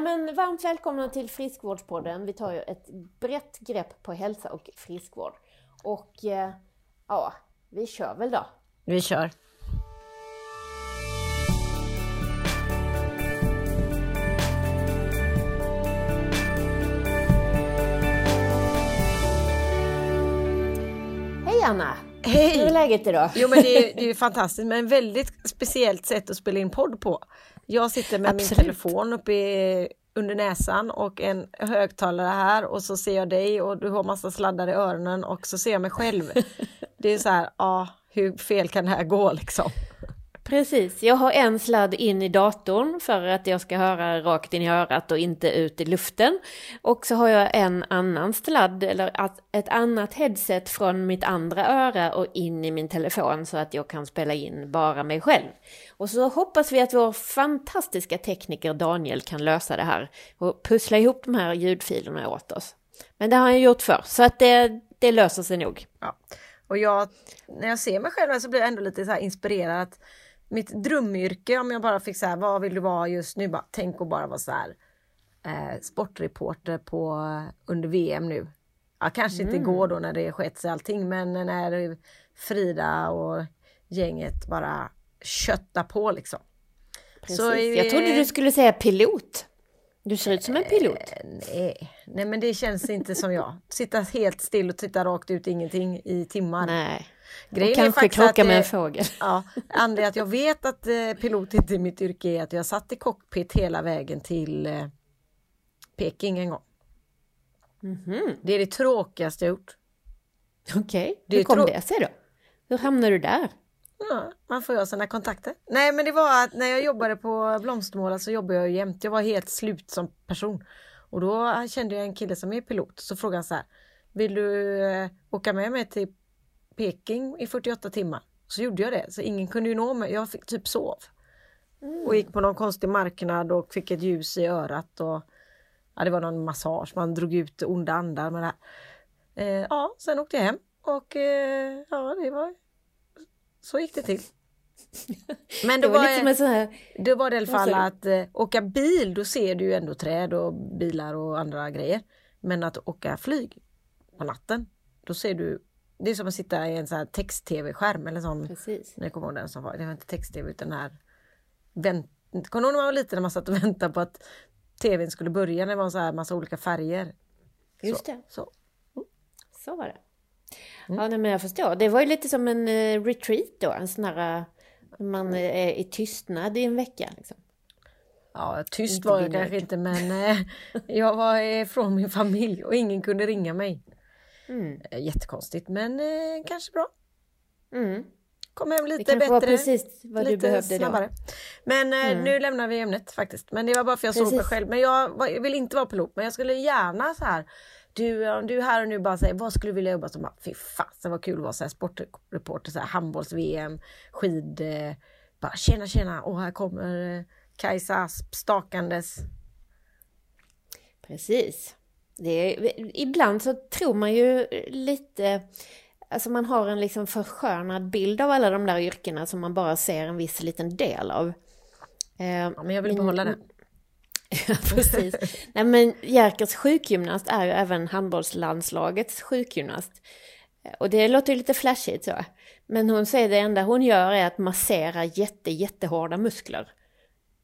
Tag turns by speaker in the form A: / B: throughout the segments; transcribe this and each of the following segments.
A: Nej men varmt välkomna till Friskvårdspodden. Vi tar ju ett brett grepp på hälsa och friskvård. Och eh, ja, vi kör väl då.
B: Vi kör.
A: Hej Anna!
B: Hej!
A: Hur är läget idag?
B: Jo men det är, det är ju fantastiskt, men väldigt speciellt sätt att spela in podd på. Jag sitter med
A: Absolut.
B: min telefon uppe i, under näsan och en högtalare här och så ser jag dig och du har massa sladdar i öronen och så ser jag mig själv. Det är så här, ja, hur fel kan det här gå liksom?
A: Precis, jag har en sladd in i datorn för att jag ska höra rakt in i örat och inte ut i luften. Och så har jag en annan sladd, eller ett annat headset från mitt andra öra och in i min telefon så att jag kan spela in bara mig själv. Och så hoppas vi att vår fantastiska tekniker Daniel kan lösa det här och pussla ihop de här ljudfilerna åt oss. Men det har han gjort förr, så att det, det löser sig nog.
B: Ja. Och jag, när jag ser mig själv så blir jag ändå lite så här inspirerad. Att mitt drömyrke, om jag bara fick så här, vad vill du vara just nu? Bara, tänk att bara vara så här eh, sportreporter på, under VM nu. Ja, kanske inte igår då när det skett sig allting, men när Frida och gänget bara köttar på liksom.
A: Precis.
B: Så
A: Jag trodde du skulle säga pilot. Du ser ut som en pilot.
B: Eh, Nej, nej men det känns inte som jag. Sitta helt still och titta rakt ut ingenting i timmar.
A: Nej.
B: Grejen
A: och kanske krocka med en
B: eh,
A: fågel.
B: Ja, anledningen att jag vet att eh, pilot inte är mitt yrke är att jag satt i cockpit hela vägen till Peking en gång.
A: Mhm.
B: Det är det tråkigaste jag gjort.
A: Okej,
B: Det
A: hur kom det sig då? Hur hamnade du där?
B: Ja, man får göra sina kontakter. Nej men det var att när jag jobbade på Blomstermåla så jobbade jag jämt. Jag var helt slut som person. Och då kände jag en kille som är pilot. Så frågade han så här. Vill du eh, åka med mig till Peking i 48 timmar? Så gjorde jag det. Så ingen kunde ju nå mig. Jag fick typ sov. Och gick på någon konstig marknad och fick ett ljus i örat. Och, ja, det var någon massage. Man drog ut onda andar med det här. Eh, ja, sen åkte jag hem. Och eh, ja, det var så gick det till. Men
A: Det
B: då
A: var
B: var,
A: lite som en sån här...
B: då var det i alla fall att eh, åka bil, då ser du ju ändå träd och bilar och andra grejer. Men att åka flyg på natten, då ser du, det är som att sitta i en sån text-tv-skärm eller sån,
A: Precis.
B: jag kommer ihåg den som var, det var inte text-tv utan den här, vänt, kommer du ihåg när man var liten när man satt och väntade på att tvn skulle börja när det var en så här massa olika färger?
A: Just
B: så,
A: det,
B: Så.
A: så var det.
B: Mm.
A: Ja, nej, men jag förstår. Det var ju lite som en eh, retreat då, en sån här... eh, Man är i tystnad i en vecka. Liksom.
B: Ja, tyst
A: Inte
B: var jag kanske inte men eh, jag var ifrån min familj och ingen kunde ringa mig.
A: Mm.
B: Eh, Jättekonstigt men eh, kanske bra.
A: Mm.
B: Kom hem
A: Det
B: lite
A: var
B: bättre.
A: precis vad du
B: lite
A: behövde
B: snabbare.
A: då.
B: Men eh,
A: Mm.
B: nu lämnar vi ämnet faktiskt. Men det var bara för jag såg mig själv. Men jag, var, jag vill inte vara pilot men jag skulle gärna så här. Du, om du här och nu bara säger vad skulle du vilja jobba som? Bara, Fy fasen vad kul det var så här sportreporter, så här handbolls-VM, skid. Eh, bara tjena tjena och här kommer eh, Kajsa Asp stakandes.
A: Precis. Det är, ibland så tror man ju lite, alltså man har en liksom förskönad bild av alla de där yrkena som man bara ser en viss liten del av. Eh,
B: Ja, men jag vill behålla den.
A: Precis. Nej, men Jerkers sjukgymnast är ju även handbollslandslagets sjukgymnast. Och det låter ju lite flashigt så. Men hon säger det enda hon gör är att massera jätte, jättehårda muskler.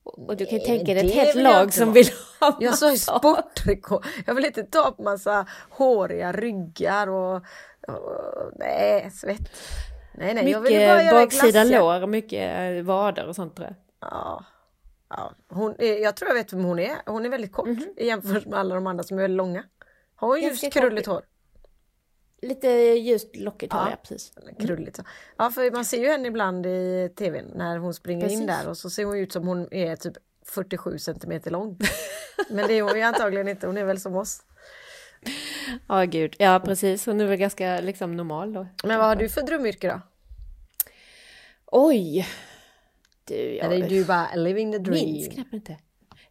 A: Och du kan ju
B: Nej,
A: tänka dig ett helt lag som vill ha
B: Jag sa ju sportrekord. Jag vill inte ta på massa håriga ryggar och, och nej, svett. Nej, nej, jag vill bara
A: Mycket
B: göra
A: baksida
B: glassiga.
A: lår mycket eh, vader och sånt tror jag.
B: Ja. Ja, hon, jag tror jag vet vem hon är. Hon är väldigt kort i jämförelse med alla de andra som är väldigt långa. Har hon
A: Mhm. Ganska
B: just krulligt hår?
A: Lite ljust lockigt hår,
B: Ja.
A: ja precis.
B: Krulligt. så. Ja, för man ser ju henne ibland i tvn när hon springer in
A: Precis.
B: där och så ser hon ut som hon är typ 47 centimeter lång. Men det är hon ju antagligen inte. Hon är väl som oss.
A: Ja, gud. Ja, precis. Hon är väl ganska liksom normal då.
B: Men vad har du för drömyrke då?
A: Oj! Du, jag
B: Eller du bara living the dream?
A: minns knappt inte.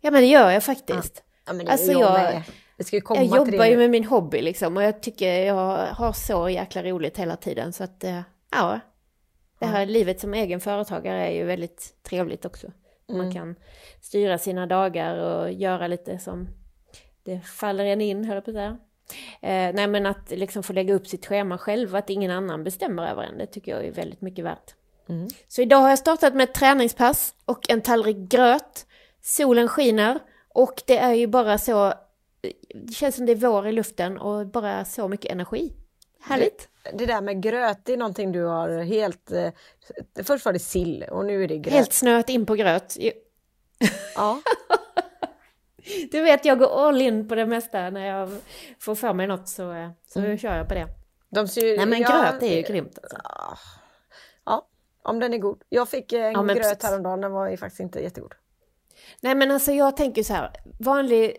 A: Ja, men det gör jag faktiskt.
B: Ja, men det
A: Alltså,
B: jag,
A: jag- Jag jobbar ju med min hobby liksom och jag tycker jag har så jäkla roligt hela tiden så att eh, ja. Det här livet som egen företagare är ju väldigt trevligt också. Man
B: Mm.
A: kan styra sina dagar och göra lite som det faller en in, höll jag på att säga. Eh, nej men att liksom få lägga upp sitt schema själv, att ingen annan bestämmer över en, det tycker jag är väldigt mycket värt.
B: Mm.
A: Så idag har jag startat med ett träningspass och en tallrik gröt. Solen skiner och det är ju bara så, det känns som det är vår i luften och bara så mycket energi. Härligt!
B: Det där med gröt, det är någonting du har helt... Eh, först var det sill och nu är det gröt.
A: Helt snöat in på gröt.
B: Ja.
A: Du vet, jag går all in på det mesta när jag får för mig något så, eh, så
B: Mm.
A: kör jag på det.
B: De ser,
A: Nej men
B: ja,
A: gröt är ju grymt alltså.
B: Om den är god. Jag fick en
A: Ja,
B: gröt
A: precis.
B: häromdagen, den var ju faktiskt inte jättegod.
A: Nej men alltså jag tänker så här, vanlig,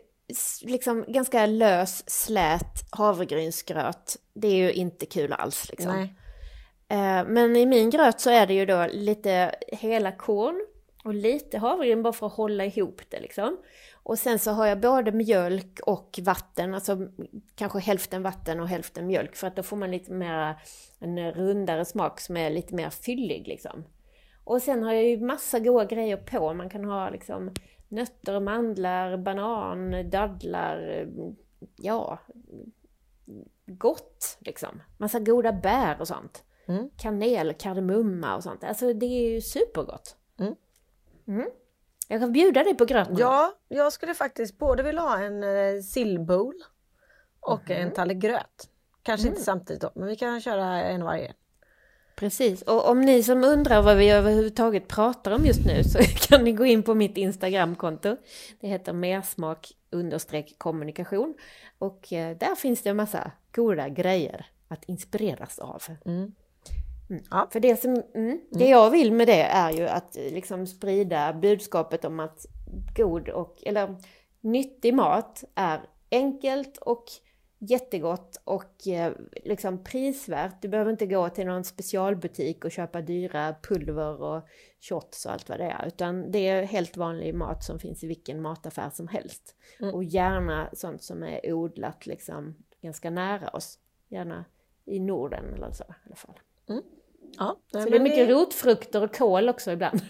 A: liksom ganska lös, slät havregrynsgröt, det är ju inte kul alls liksom.
B: Nej.
A: Eh, Men i min gröt så är det ju då lite hela korn och lite havregryn bara för att hålla ihop det liksom. Och sen så har jag både mjölk och vatten, alltså kanske hälften vatten och hälften mjölk för att då får man lite mer en rundare smak som är lite mer fyllig liksom. Och sen har jag ju massa goda grejer på, man kan ha liksom nötter, mandlar, banan, dadlar, ja, gott liksom. Massa goda bär och sånt.
B: Mm.
A: Kanel, kardemumma och sånt. Alltså det är ju supergott.
B: Mm.
A: Mm. Jag kan bjuda dig på gröt.
B: Ja, jag skulle faktiskt både vilja ha en eh, sillbowl och en tallrik gröt. Kanske inte samtidigt då, men vi kan köra en varje.
A: Precis, och om ni som undrar vad vi överhuvudtaget pratar om just nu så kan ni gå in på mitt Instagramkonto. Det heter mersmak understreck kommunikation. Och eh, där finns det en massa goda grejer att inspireras av.
B: Mm.
A: Mm.
B: Ja.
A: För det, som, mm, det jag vill med det är ju att eh, liksom sprida budskapet om att god och, eller nyttig mat är enkelt och jättegott och eh, liksom prisvärt. Du behöver inte gå till någon specialbutik och köpa dyra pulver och shots och allt vad det är. Utan det är helt vanlig mat som finns i vilken mataffär som helst.
B: Mm.
A: Och gärna sånt som är odlat liksom ganska nära oss. Gärna i Norden eller så i alla fall.
B: Ja,
A: Så det är mycket rotfrukter och kål också ibland.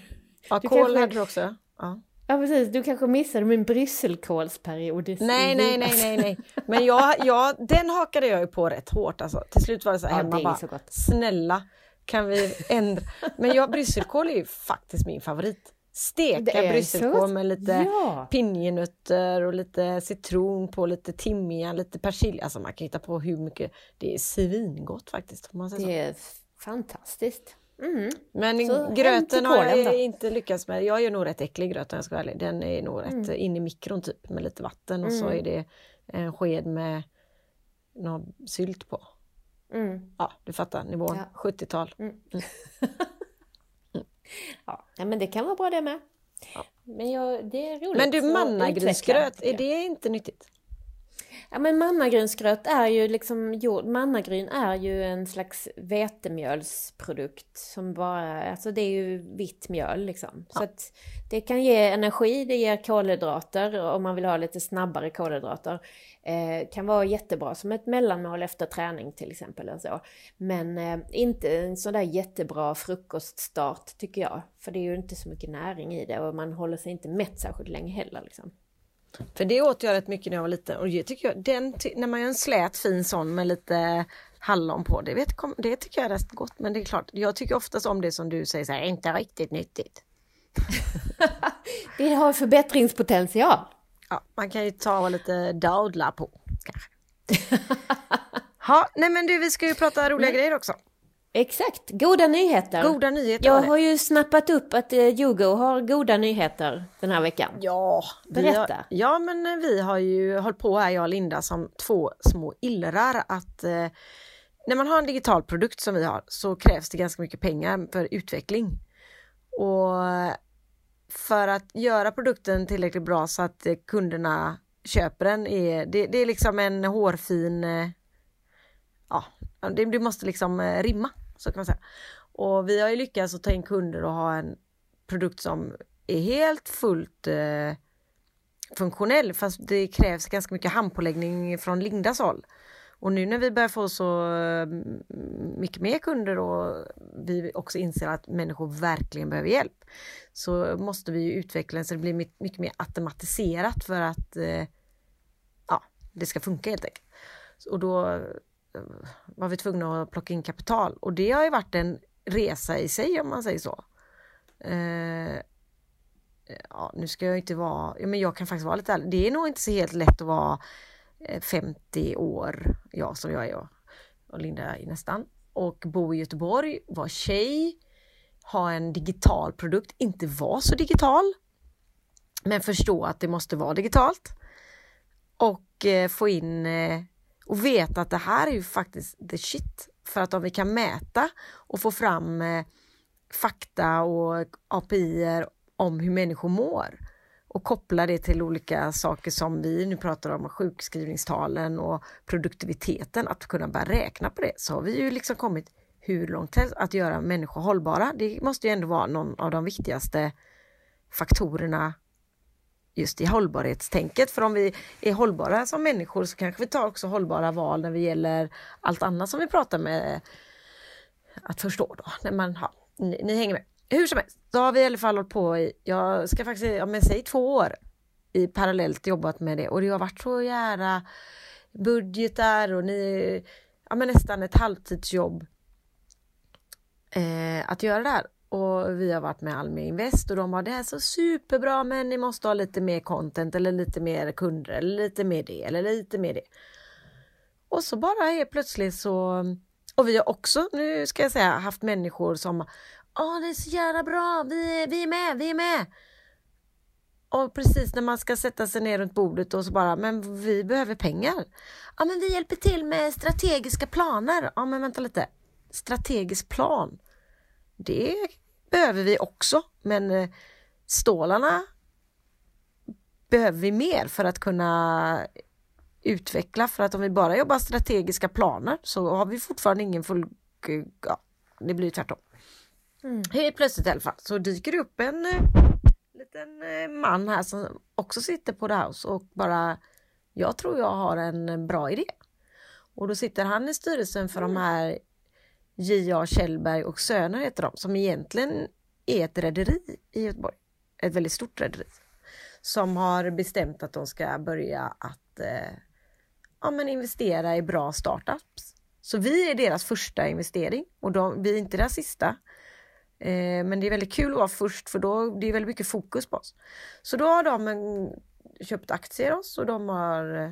B: Ja,
A: Du
B: kål
A: kanske-
B: hade du också. Ja.
A: Ja precis, du kanske missade min brysselkålsperiod.
B: Nej, nej, nej, nej, nej. Men jag, jag, den hakade jag ju på rätt hårt alltså. Till slut var det så här
A: Ja,
B: hemma
A: det
B: bara,
A: så
B: snälla kan vi ändra? Men jag, brysselkål är ju faktiskt min favorit.
A: Det
B: Steka brysselkål med lite
A: Ja.
B: pinjenötter och lite citron på, lite timjan, lite persilja. Alltså man kan hitta på hur mycket. Det är svingott faktiskt.
A: Det är fantastiskt. Mm.
B: Men
A: Så
B: gröten har jag inte lyckats med. Jag gör nog rätt äcklig gröt om jag ska vara ärlig. Den är nog rätt
A: Mm.
B: in i mikron typ med lite vatten och så
A: Mm.
B: är det en sked med någon sylt på.
A: Mm.
B: Ja, du fattar nivån.
A: Ja.
B: 70-tal.
A: Ja. ja, men det kan vara bra det med.
B: Ja.
A: Men jag, det är roligt.
B: Men du mannagrynsgröt, är det inte nyttigt?
A: Ja men mannagrynsgröt är ju liksom jord, mannagryn är ju en slags vetemjölsprodukt som bara, alltså det är ju vitt mjöl liksom. Så
B: Ja.
A: att det kan ge energi, det ger kolhydrater om man vill ha lite snabbare kolhydrater. Eh, kan vara jättebra som ett mellanmål efter träning till exempel. Eller så. Men eh, inte en sån där jättebra frukoststart tycker jag. För det är ju inte så mycket näring i det och man håller sig inte mätt särskilt länge heller. Liksom.
B: För det åt jag rätt mycket när jag var liten och det tycker jag, den, när man gör en slät fin sån med lite hallon på, det, vet, det tycker jag är rätt gott. Men det är klart, jag tycker oftast om det som du säger så här, inte riktigt nyttigt.
A: Det har förbättringspotential.
B: Ja, man kan ju ta lite daudlar på kanske. Ja, nej men du vi ska ju prata roliga grejer också.
A: Exakt, goda nyheter.
B: Goda nyheter
A: Jag har ju snappat upp att eh, Yogo har goda nyheter den här veckan.
B: Ja,
A: Berätta.
B: Har, ja men eh, vi har ju hållit på här jag och Linda som två små illrar att eh, när man har en digital produkt som vi har så krävs det ganska mycket pengar för utveckling. Och för att göra produkten tillräckligt bra så att eh, kunderna köper den är det, det är liksom en hårfin ja, det, det måste liksom rimma så kan man säga. Och vi har ju lyckats att ta in kunder och ha en produkt som är helt fullt eh, funktionell fast det krävs ganska mycket handpåläggning från Lindas håll. Och nu när vi börjar få så eh, mycket mer kunder och vi också inser att människor verkligen behöver hjälp så måste vi utveckla så det blir mycket mer automatiserat för att eh, ja, det ska funka helt enkelt. Och då var vi tvungna att plocka in kapital och det har ju varit en resa i sig om man säger så. Eh, ja, nu ska jag inte vara, ja, men jag kan faktiskt vara lite ärlig, det är nog inte så helt lätt att vara eh, 50 år, ja som jag är och Linda är nästan, och bo i Göteborg, vara tjej, ha en digital produkt, inte vara så digital, men förstå att det måste vara digitalt. Och eh, få in eh, och veta att det här är ju faktiskt the shit. För att om vi kan mäta och få fram eh, fakta och API om hur människor mår och koppla det till olika saker som vi nu pratar om, sjukskrivningstalen och produktiviteten, att kunna börja räkna på det, så har vi ju liksom kommit hur långt helst att göra människor hållbara. Det måste ju ändå vara någon av de viktigaste faktorerna just i hållbarhetstänket. För om vi är hållbara som människor så kanske vi tar också hållbara val när det gäller allt annat som vi pratar med att förstå då. När man, ja, ni, ni hänger med. Hur som helst, då har vi i alla fall hållit på i, jag ska faktiskt, ja men säg två år i parallellt jobbat med det och det har varit så jävla budgetar och ni, ja men nästan ett halvtidsjobb eh, att göra det här. Och vi har varit med Almi Invest och de har det här så superbra men ni måste ha lite mer content eller lite mer kunder eller lite mer det eller lite mer det. Och så bara helt plötsligt så och vi har också, nu ska jag säga, haft människor som Åh, det är så jävla bra, vi vi är med, vi är med. Och precis när man ska sätta sig ner runt bordet och så bara, men vi behöver pengar. Ja, men vi hjälper till med strategiska planer. Ja, men vänta lite. Strategisk plan. Det behöver vi också, men eh, stålarna behöver vi mer för att kunna utveckla. För att om vi bara jobbar strategiska planer så har vi fortfarande ingen full... Ja, det blir tvärtom. Mm. Helt plötsligt i alla fall så dyker det upp en eh, liten eh, man här som också sitter på The House och bara jag tror jag har en bra idé. Och då sitter han i styrelsen för mm. de här J.A. Kjellberg och Söner heter de, som egentligen är ett rederi i Göteborg. Ett väldigt stort rederi. Som har bestämt att de ska börja att eh, ja, men investera i bra startups. Så vi är deras första investering och de, vi är inte deras sista. Eh, men det är väldigt kul att vara först för då det är väldigt mycket fokus på oss. Så då har de en, köpt aktier oss och de har, eh,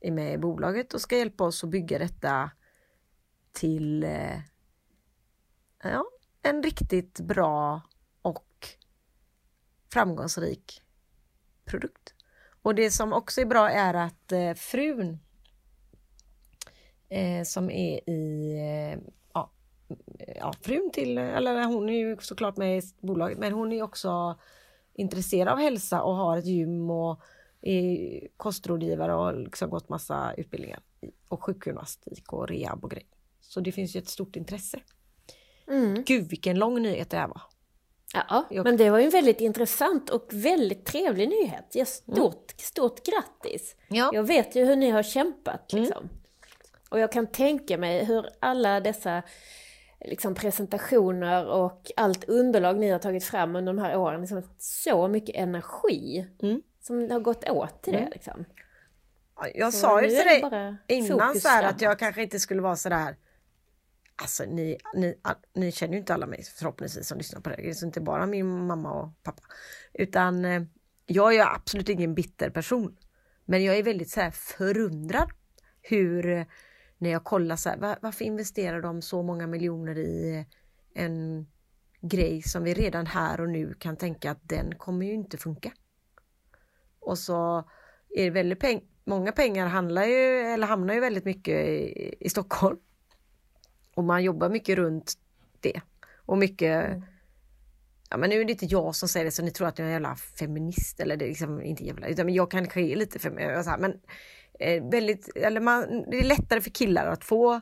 B: är med i bolaget och ska hjälpa oss att bygga detta till eh, ja, en riktigt bra och framgångsrik produkt. Och det som också är bra är att eh, frun eh, som är i eh, ja, frun till, eller hon är ju såklart med i bolaget, men hon är också intresserad av hälsa och har ett gym och är kostrådgivare och liksom gått massa utbildningar och sjukgymnastik och rehab och grejer. Så det finns ju ett stort intresse. Mm. Gud vilken lång nyhet det här var.
A: Ja, jag... men det var ju en väldigt intressant och väldigt trevlig nyhet. Ja, stort, mm. stort grattis! Ja. Jag vet ju hur ni har kämpat liksom. Mm. Och jag kan tänka mig hur alla dessa liksom presentationer och allt underlag ni har tagit fram under de här åren, liksom så mycket energi mm. som har gått åt till det. Mm. Liksom.
B: Jag så sa ju till dig innan så här att jag kanske inte skulle vara så där Alltså ni, ni, ni känner ju inte alla mig förhoppningsvis som lyssnar på det. här. Det är inte bara min mamma och pappa. Utan eh, jag är absolut ingen bitter person. Men jag är väldigt så här förundrad hur eh, när jag kollar så här, var, varför investerar de så många miljoner i eh, en grej som vi redan här och nu kan tänka att den kommer ju inte funka. Och så är det väldigt peng många pengar handlar ju, eller hamnar ju väldigt mycket i, i Stockholm. Och man jobbar mycket runt det. Och mycket mm. Ja men nu är det inte jag som säger det så ni tror att jag är en jävla feminist eller det är liksom inte jävla, utan jag kanske är lite feminist. Men eh, väldigt, eller man, det är lättare för killar att få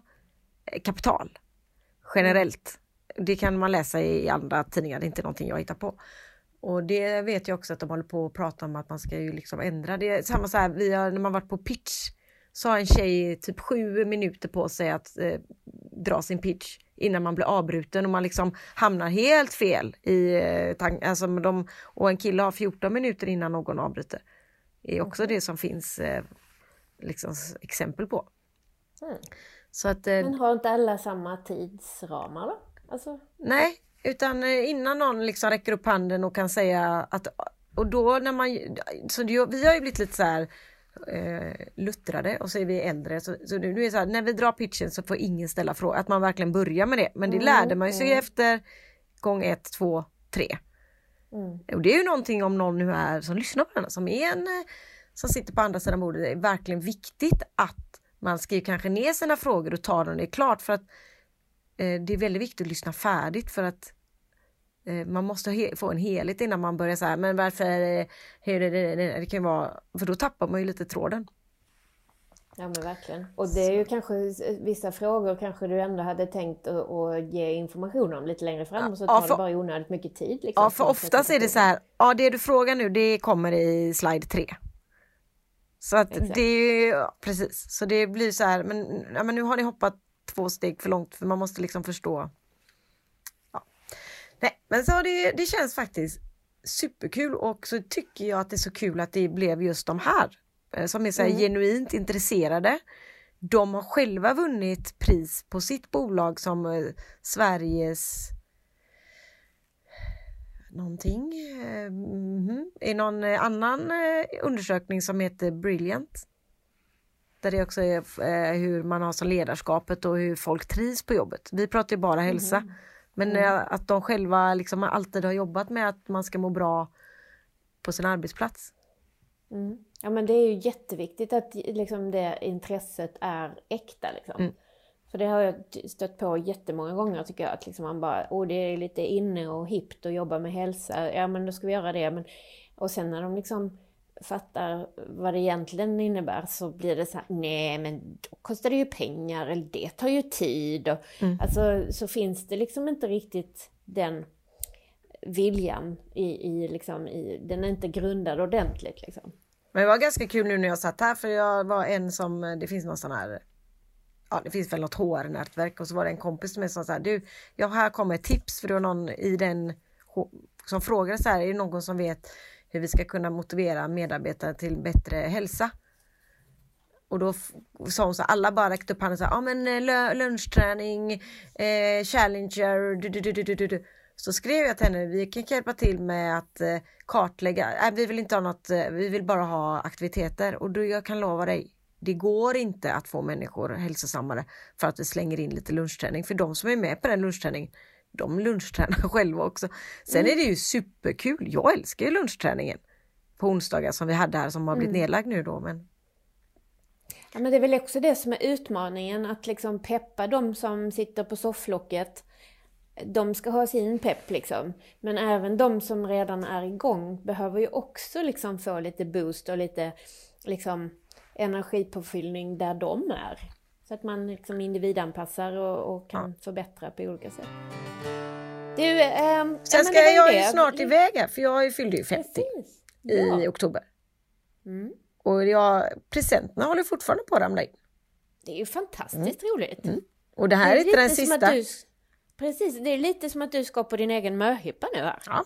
B: eh, kapital generellt. Det kan man läsa i andra tidningar, det är inte någonting jag hittar på. Och det vet jag också att de håller på att prata om att man ska ju liksom ändra. Det samma så här, vi har, när man varit på pitch så har en tjej typ sju minuter på sig att eh, dra sin pitch innan man blir avbruten och man liksom hamnar helt fel i eh, alltså de, och en kille har 14 minuter innan någon avbryter. Det är också det som finns eh, liksom exempel på.
A: Mm.
B: Så att, eh,
A: Men har inte alla samma tidsramar då? Alltså...
B: Nej, utan eh, innan någon liksom räcker upp handen och kan säga att och då när man, så det, vi har ju blivit lite så här eh, luttrade och så är vi äldre. Så, så nu är det så här, när vi drar pitchen så får ingen ställa frågor, att man verkligen börjar med det. Men det mm, lärde man sig mm. efter gång ett, två, tre. Mm. Och det är ju någonting om någon nu är som lyssnar på den som är en eh, som sitter på andra sidan bordet, det är verkligen viktigt att man skriver kanske ner sina frågor och tar dem det är klart för att eh, det är väldigt viktigt att lyssna färdigt för att man måste få en helhet innan man börjar så här, men varför, eh, hur är det, det kan vara, för då tappar man ju lite tråden.
A: Ja men verkligen. Och det är ju kanske vissa frågor kanske du ändå hade tänkt att ge information om lite längre fram och så tar ja, för, det bara onödigt mycket tid.
B: Liksom, ja för oftast är det så här, ja det du frågar nu det kommer i slide 3. Så att Exakt. det är ju, precis, så det blir så här, men, ja, men nu har ni hoppat två steg för långt för man måste liksom förstå. Nej, men så det, det känns faktiskt superkul och så tycker jag att det är så kul att det blev just de här eh, som är så mm. genuint intresserade. De har själva vunnit pris på sitt bolag som eh, Sveriges någonting mm, i någon eh, annan eh, undersökning som heter Brilliant. Där det också är hur man har som ledarskapet och hur folk trivs på jobbet. Vi pratar ju bara hälsa. Mm. Men mm. att de själva liksom alltid har jobbat med att man ska må bra på sin arbetsplats.
A: Mm. Ja men det är ju jätteviktigt att liksom det intresset är äkta. Liksom. Mm. För det har jag stött på jättemånga gånger tycker jag. Att liksom man bara, åh det är lite inne och hippt att jobba med hälsa. Ja men då ska vi göra det. Men, och sen när de liksom fattar vad det egentligen innebär så blir det så här, nej men då kostar det ju pengar eller det tar ju tid. Och, mm. Alltså så finns det liksom inte riktigt den viljan i, i, liksom, i den är inte grundad ordentligt liksom.
B: Men det var ganska kul nu när jag satt här för jag var en som, det finns någon sån här ja, det finns väl något HR-nätverk och så var det en kompis som sa så här, du, ja här kommer ett tips för det var någon i den som frågade så här, är det någon som vet hur vi ska kunna motivera medarbetare till bättre hälsa? Och då sa hon så alla bara räckte upp handen så ja ja men eh, lunchträning, eh, challenger, du, du, du, du, du. Så skrev jag till henne, vi kan hjälpa till med att eh, kartlägga, äh, vi vill inte ha något, eh, vi vill bara ha aktiviteter och då, jag kan lova dig, det går inte att få människor hälsosammare för att vi slänger in lite lunchträning. För de som är med på den lunchträningen, de lunchtränar själva också. Sen mm. är det ju superkul. Jag älskar ju lunchträningen på onsdagar som vi hade här som har blivit mm. nedlagd nu då. Men...
A: Ja, men det är väl också det som är utmaningen, att liksom peppa de som sitter på sofflocket. De ska ha sin pepp liksom. Men även de som redan är igång behöver ju också liksom få lite boost och lite liksom energipåfyllning där de är. Så att man liksom individanpassar och, och kan ja. förbättra på olika sätt.
B: Du, eh, Sen ska ja, jag ju snart iväg här för jag fyllde ju 50 Precis. i ja. oktober. Mm. Och jag, presenterna håller fortfarande på att ramla in.
A: Det är ju fantastiskt mm. roligt. Mm.
B: Och det här det är, är inte den sista. Du,
A: precis, det är lite som att du ska på din egen möhippa nu här.
B: Ja.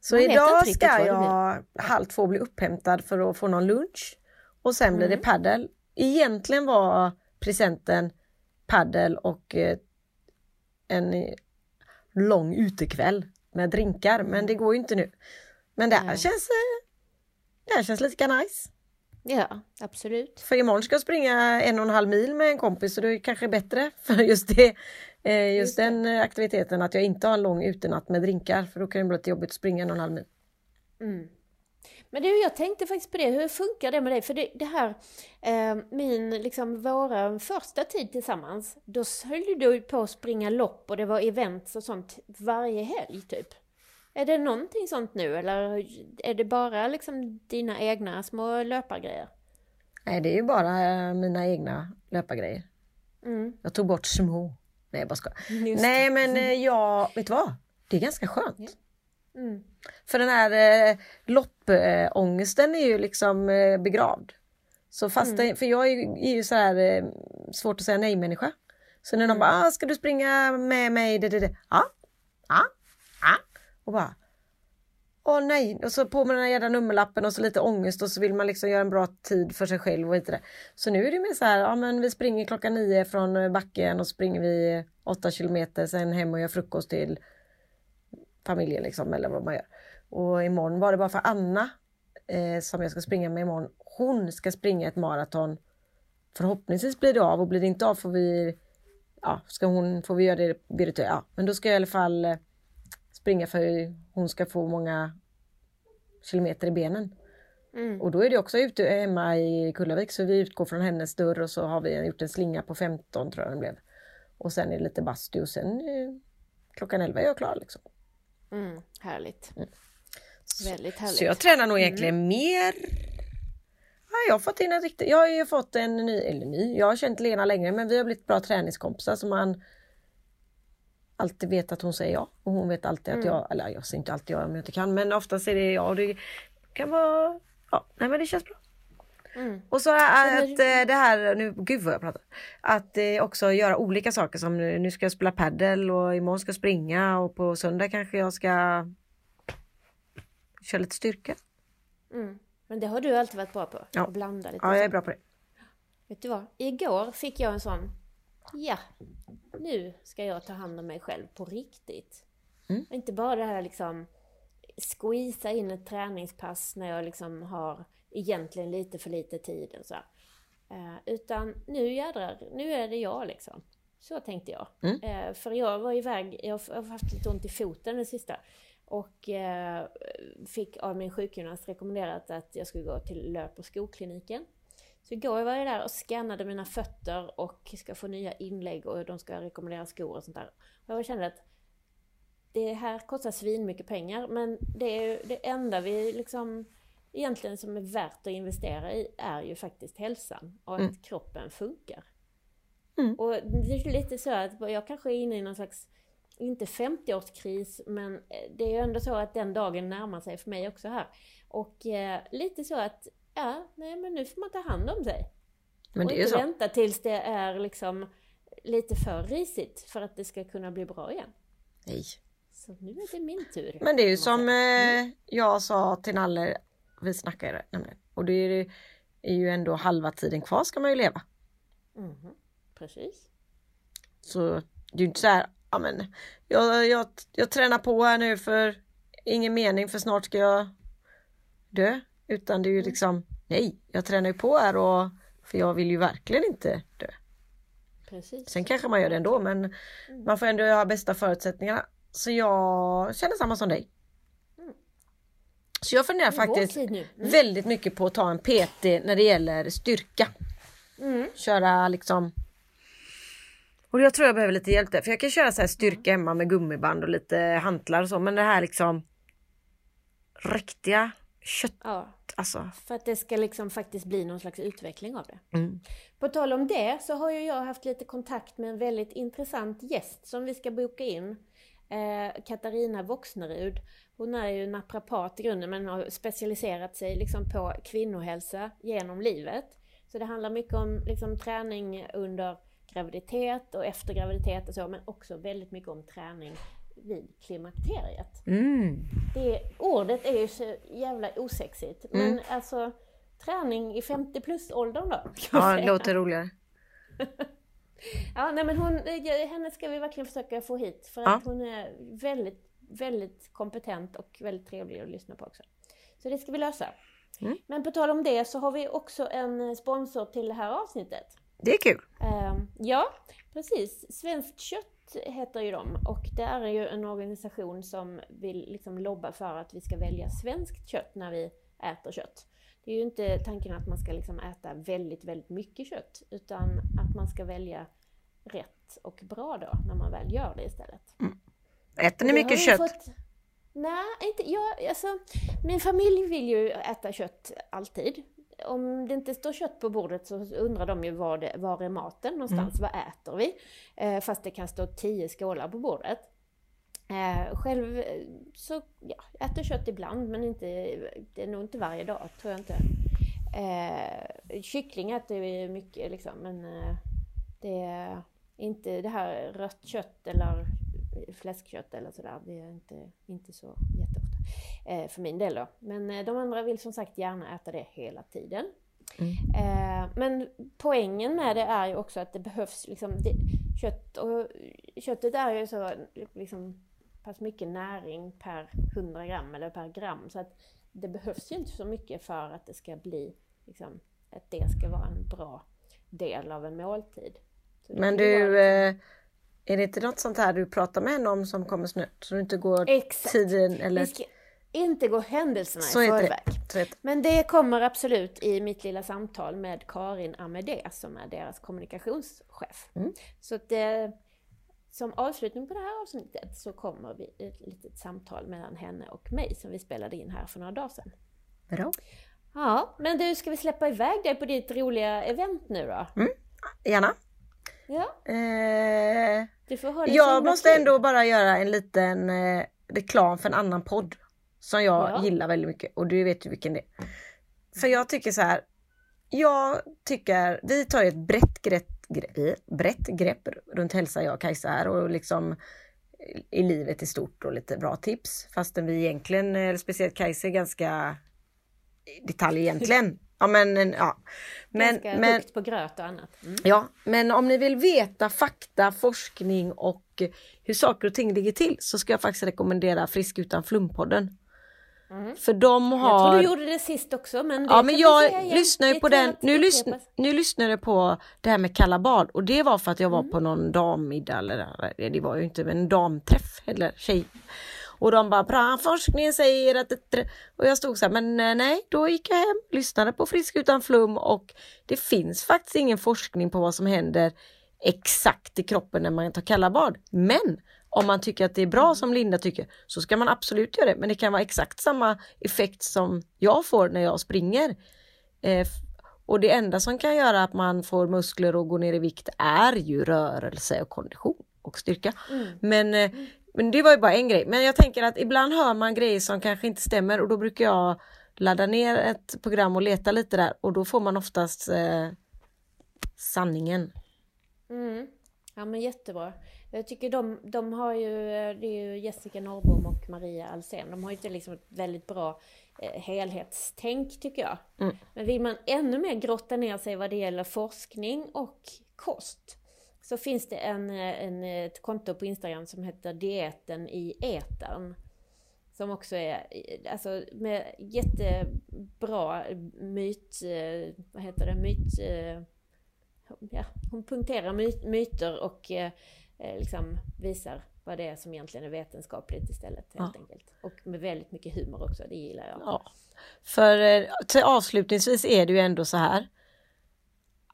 B: Så Man idag ska jag halv två bli upphämtad för att få någon lunch. Och sen mm. blir det mm. paddel. Egentligen var presenten paddel och eh, en lång utekväll med drinkar men det går ju inte nu. Men det här mm. känns, eh, det här känns lika nice.
A: Ja, absolut.
B: För imorgon ska jag springa en och en halv mil med en kompis och det är kanske bättre för just det. Eh, just, just den aktiviteten att jag inte har en lång utenatt med drinkar för då kan det bli lite jobbigt att springa en och en halv mil.
A: Mm. Men du, jag tänkte faktiskt på det, hur funkar det med dig? För det, det här, eh, min, liksom våra första tid tillsammans, då höll du på att springa lopp och det var events och sånt varje helg typ. Är det någonting sånt nu eller är det bara liksom dina egna små löpargrejer?
B: Nej, det är ju bara eh, mina egna löpargrejer. Mm. Jag tog bort små. Nej, jag bara skojar. Nej, men eh, jag, vet du vad? Det är ganska skönt. Mm. För den här eh, loppångesten är ju liksom eh, begravd. Så fasta, för jag är ju, är ju så här eh, svårt att säga nej människa. Så när de bara, ah, ska du springa med mig? Det, det, det. Ja, ja, ja. Och bara, åh nej. Och så på med den här jävla nummerlappen och så lite ångest och så vill man liksom göra en bra tid för sig själv och inte det. Så nu är det mer så här, ja men vi springer klockan nio från eh, backen och springer vi åtta kilometer, sen hem och gör frukost till familjen liksom eller vad man gör. Och imorgon var det bara för Anna eh, som jag ska springa med imorgon. Hon ska springa ett maraton. Förhoppningsvis blir det av och blir det inte av får vi ja, ska hon, får vi göra det virtuellt. Ja, men då ska jag i alla fall eh, springa för hon ska få många kilometer i benen.
A: Mm.
B: Och då är det också ute hemma i Kullavik så vi utgår från hennes dörr och så har vi gjort en slinga på 15 tror jag den blev. Och sen är det lite bastu och sen eh, klockan 11 är jag klar liksom.
A: Mm, härligt. Väldigt härligt.
B: Så jag tränar nog egentligen mer. Ja, jag har fått in en riktig, jag har ju fått en ny, eller ny, jag har känt Lena längre men vi har blivit bra träningskompisar så man alltid vet att hon säger ja och hon vet alltid att jag, eller jag säger inte alltid ja om jag inte kan men oftast är det ja och det kan vara, ja nej men det känns bra.
A: Mm.
B: Och så att eh, det här, nu, gud vad jag pratar. Att eh, också göra olika saker som nu, nu ska jag spela paddel och imorgon ska jag springa och på söndag kanske jag ska köra lite styrka.
A: Mm. Men det har du alltid varit bra på.
B: Ja.
A: Att blanda lite.
B: Ja, jag är bra på det.
A: Vet du vad? Igår fick jag en sån, ja, nu ska jag ta hand om mig själv på riktigt.
B: Mm.
A: Inte bara det här liksom squeeza in ett träningspass när jag liksom har egentligen lite för lite tid och så. Eh, utan nu jädrar, nu är det jag liksom. Så tänkte jag.
B: Mm.
A: Eh, för jag var iväg, jag har haft lite ont i foten det sista. Och eh, fick av min sjukgymnast rekommenderat att jag skulle gå till löp och skokliniken. Så igår var jag där och scannade mina fötter och ska få nya inlägg och de ska rekommendera skor och sånt där. Och jag kände att det här kostar svin mycket pengar men det, är ju det enda vi liksom egentligen som är värt att investera i är ju faktiskt hälsan och att
B: Mm.
A: kroppen funkar.
B: Mm.
A: Och det är lite så att jag kanske är inne i någon slags, inte 50-årskris, men eh, det är ju ändå så att den dagen närmar sig för mig också här. Och eh, lite så att, ja, nej men nu får man ta hand om sig.
B: Men
A: och
B: det är ju
A: inte
B: så.
A: vänta tills det är liksom lite för risigt för att det ska kunna bli bra igen.
B: Nej.
A: Så nu är det min tur.
B: Men det är ju som eh, jag sa till Nalle, vi snackade nämligen. Och det är, är ju ändå halva tiden kvar ska man ju leva.
A: Mhm, Precis.
B: Så det är ju inte så här, ja men jag, jag, jag tränar på här nu för ingen mening för snart ska jag dö. Utan det är ju liksom, nej, jag tränar ju på här och för jag vill ju verkligen inte dö.
A: Precis.
B: Sen kanske man gör det ändå men man får ändå ha bästa förutsättningarna. Så jag känner samma som dig. Så jag funderar faktiskt.
A: Mm.
B: väldigt mycket på att ta en PT när det gäller styrka.
A: Mm.
B: Köra liksom och jag tror jag behöver lite hjälp där för jag kan köra så här styrka hemma med gummiband och lite hantlar och så men det här liksom riktiga kött
A: Ja,
B: alltså.
A: för att det ska liksom faktiskt bli någon slags utveckling av det.
B: Mm.
A: På tal om det så har ju jag haft lite kontakt med en väldigt intressant gäst som vi ska boka in. Eh, Katarina Voxnerud. Hon är ju naprapat i grunden men har specialiserat sig liksom på kvinnohälsa genom livet. Så det handlar mycket om liksom, träning under graviditet och efter graviditet och så men också väldigt mycket om träning vid klimakteriet.
B: Mm.
A: Det, ordet är ju så jävla osexigt. Men
B: Mm.
A: alltså träning i 50 plus åldern då.
B: Ja, det låter roligare.
A: Ja, nej men hon, eh, henne ska vi verkligen försöka få hit. För
B: Ja.
A: att hon är väldigt, väldigt kompetent och väldigt trevlig att lyssna på också. Så det ska vi lösa.
B: Mm.
A: Men på tal om det så har vi också en sponsor till det här avsnittet.
B: Det är kul.
A: Ehm, ja, precis. Svenskt kött heter ju de och det är ju en organisation som vill liksom lobba för att vi ska välja svenskt kött när vi äter kött. Det är ju inte tanken att man ska liksom äta väldigt, väldigt mycket kött utan man ska välja rätt och bra då när man väl gör det istället.
B: Äter ni mycket kött?
A: Fått... Nej, inte jag. Alltså, min familj vill ju äta kött alltid. Om det inte står kött på bordet så undrar de ju var, det, var är maten någonstans, vad äter vi? Eh, fast det kan stå tio skålar på bordet. Eh, själv så ja, äter kött ibland men inte, det är nog inte varje dag tror jag inte. Eh, kyckling äter vi mycket liksom, men eh, det är inte det här rött kött eller fläskkött eller sådär. Det är inte, inte så jätteofta. Eh, för min del då. Men eh, de andra vill som sagt gärna äta det hela tiden.
B: Mm.
A: Eh, men poängen med det är ju också att det behövs liksom det, kött och köttet är ju så liksom pass mycket näring per 100 gram eller per gram så att det behövs ju inte så mycket för att det ska bli liksom, att det ska vara en bra del av en måltid. Det
B: Men du,
A: liksom-
B: eh, är det inte något sånt här du pratar med henne om som kommer snart? Så du inte går
A: Exakt.
B: tiden eller...
A: Vi ska inte gå händelserna
B: Så
A: i
B: det.
A: förväg.
B: Heter
A: Men det kommer absolut i mitt lilla samtal med Karin Amedé som är deras kommunikationschef.
B: Mm.
A: Så att det, som avslutning på det här avsnittet så kommer vi ett litet samtal mellan henne och mig som vi spelade in här för några dagar sedan.
B: det. Bra.
A: Ja, men du, ska vi släppa iväg dig på ditt roliga event nu då?
B: Gärna.
A: Ja,
B: Eh,
A: du får så
B: jag måste ändå bara göra en liten eh, reklam för en annan podd. Som jag
A: Ja.
B: gillar väldigt mycket och du vet ju vilken det är. För jag tycker så här. Jag tycker, vi tar ju ett brett grepp, gre- brett grepp runt hälsa jag och Kajsa här och liksom i livet i stort och lite bra tips. Fastän vi egentligen, eller speciellt Kajsa är ganska i detalj egentligen. Ja men ja. Men,
A: Ganska
B: men,
A: högt på gröt och annat. Mm.
B: Ja, men om ni vill veta fakta, forskning och hur saker och ting ligger till så ska jag faktiskt rekommendera Frisk utan flumpodden.
A: Mm.
B: För de
A: Jag
B: har...
A: tror du gjorde det sist också men
B: Ja men jag
A: igen.
B: lyssnar ju på den, nu, lyssn, nu lyssnade jag på det här med kalla bad och det var för att jag
A: Mm.
B: var på någon dammiddag eller det var ju inte men en damträff eller tjej. Och de bara bra forskningen säger att det, och jag stod så här men eh, nej då gick jag hem, lyssnade på Frisk utan flum och det finns faktiskt ingen forskning på vad som händer exakt i kroppen när man tar kalla bad. Men om man tycker att det är bra som Linda tycker så ska man absolut göra det. Men det kan vara exakt samma effekt som jag får när jag springer. Eh, och det enda som kan göra att man får muskler och går ner i vikt är ju rörelse och kondition och styrka.
A: Mm.
B: Men, eh, men det var ju bara en grej. Men jag tänker att ibland hör man grejer som kanske inte stämmer och då brukar jag ladda ner ett program och leta lite där och då får man oftast eh, sanningen.
A: Mm. Ja men jättebra. Jag tycker de, de har ju, det är ju Jessica Norrbom och Maria Alsen, de har ju liksom ett väldigt bra eh, helhetstänk tycker jag.
B: Mm.
A: Men vill man ännu mer grotta ner sig vad det gäller forskning och kost så finns det en, en, ett konto på Instagram som heter Dieten i etern. Som också är alltså, med jättebra myt, vad heter det, myt, ja, hon punkterar my- myter och eh, eh, liksom visar vad det är som egentligen är vetenskapligt istället helt
B: Ja.
A: enkelt. Och med väldigt mycket humor också, det gillar jag.
B: Ja. För eh, till avslutningsvis är det ju ändå så här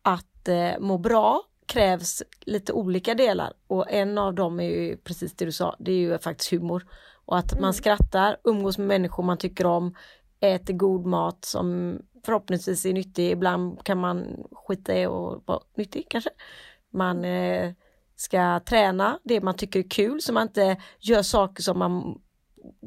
B: att eh, må bra krävs lite olika delar och en av dem är ju precis det du sa, det är ju faktiskt humor. Och att man skrattar, umgås med människor man tycker om, äter god mat som förhoppningsvis är nyttig. Ibland kan man skita i och vara nyttig kanske. Man eh, ska träna det man tycker är kul så man inte gör saker som man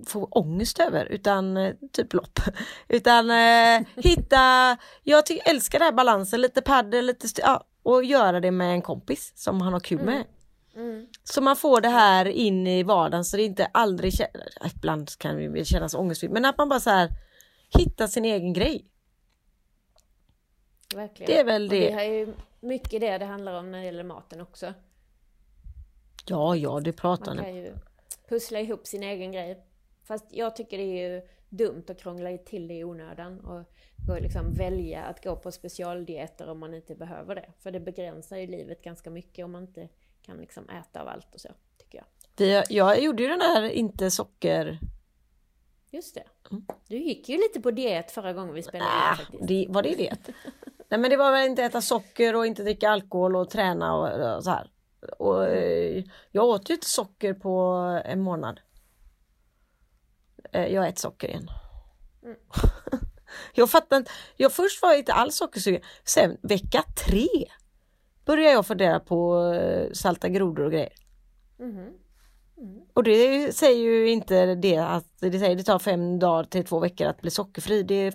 B: får ångest över utan eh, typ lopp. Utan eh, hitta, jag älskar den här balansen, lite paddel, lite ja, och göra det med en kompis som han har kul med.
A: Mm.
B: Så man får det här in i vardagen så det inte aldrig känns, ibland kan det kännas ångestfyllt men att man bara så här hittar sin egen grej.
A: Verkligen.
B: Det är väl
A: Och
B: det.
A: det är ju mycket det det handlar om när det gäller maten också.
B: Ja, ja, det pratar
A: Man kan ju pussla ihop sin egen grej. Fast jag tycker det är ju dumt att krångla till det i onödan och gå, liksom välja att gå på specialdieter om man inte behöver det. För det begränsar ju livet ganska mycket om man inte kan liksom äta av allt och så, tycker jag.
B: Vi, jag gjorde ju den här inte socker...
A: Just det.
B: Mm.
A: Du gick ju lite på diet förra gången vi spelade in
B: Ah,
A: faktiskt.
B: det, var det det? Nej men det var väl inte äta socker och inte dricka alkohol och träna och, och så här. Och, eh, jag åt ju inte socker på en månad. Eh, jag äter socker igen.
A: Mm.
B: jag fattar inte. Jag först var jag inte alls sockersugen. Sen vecka tre började jag fundera på eh, salta grodor och grejer.
A: Mhm.
B: Och det säger ju inte det att det säger det tar fem dagar till två veckor att bli sockerfri. Det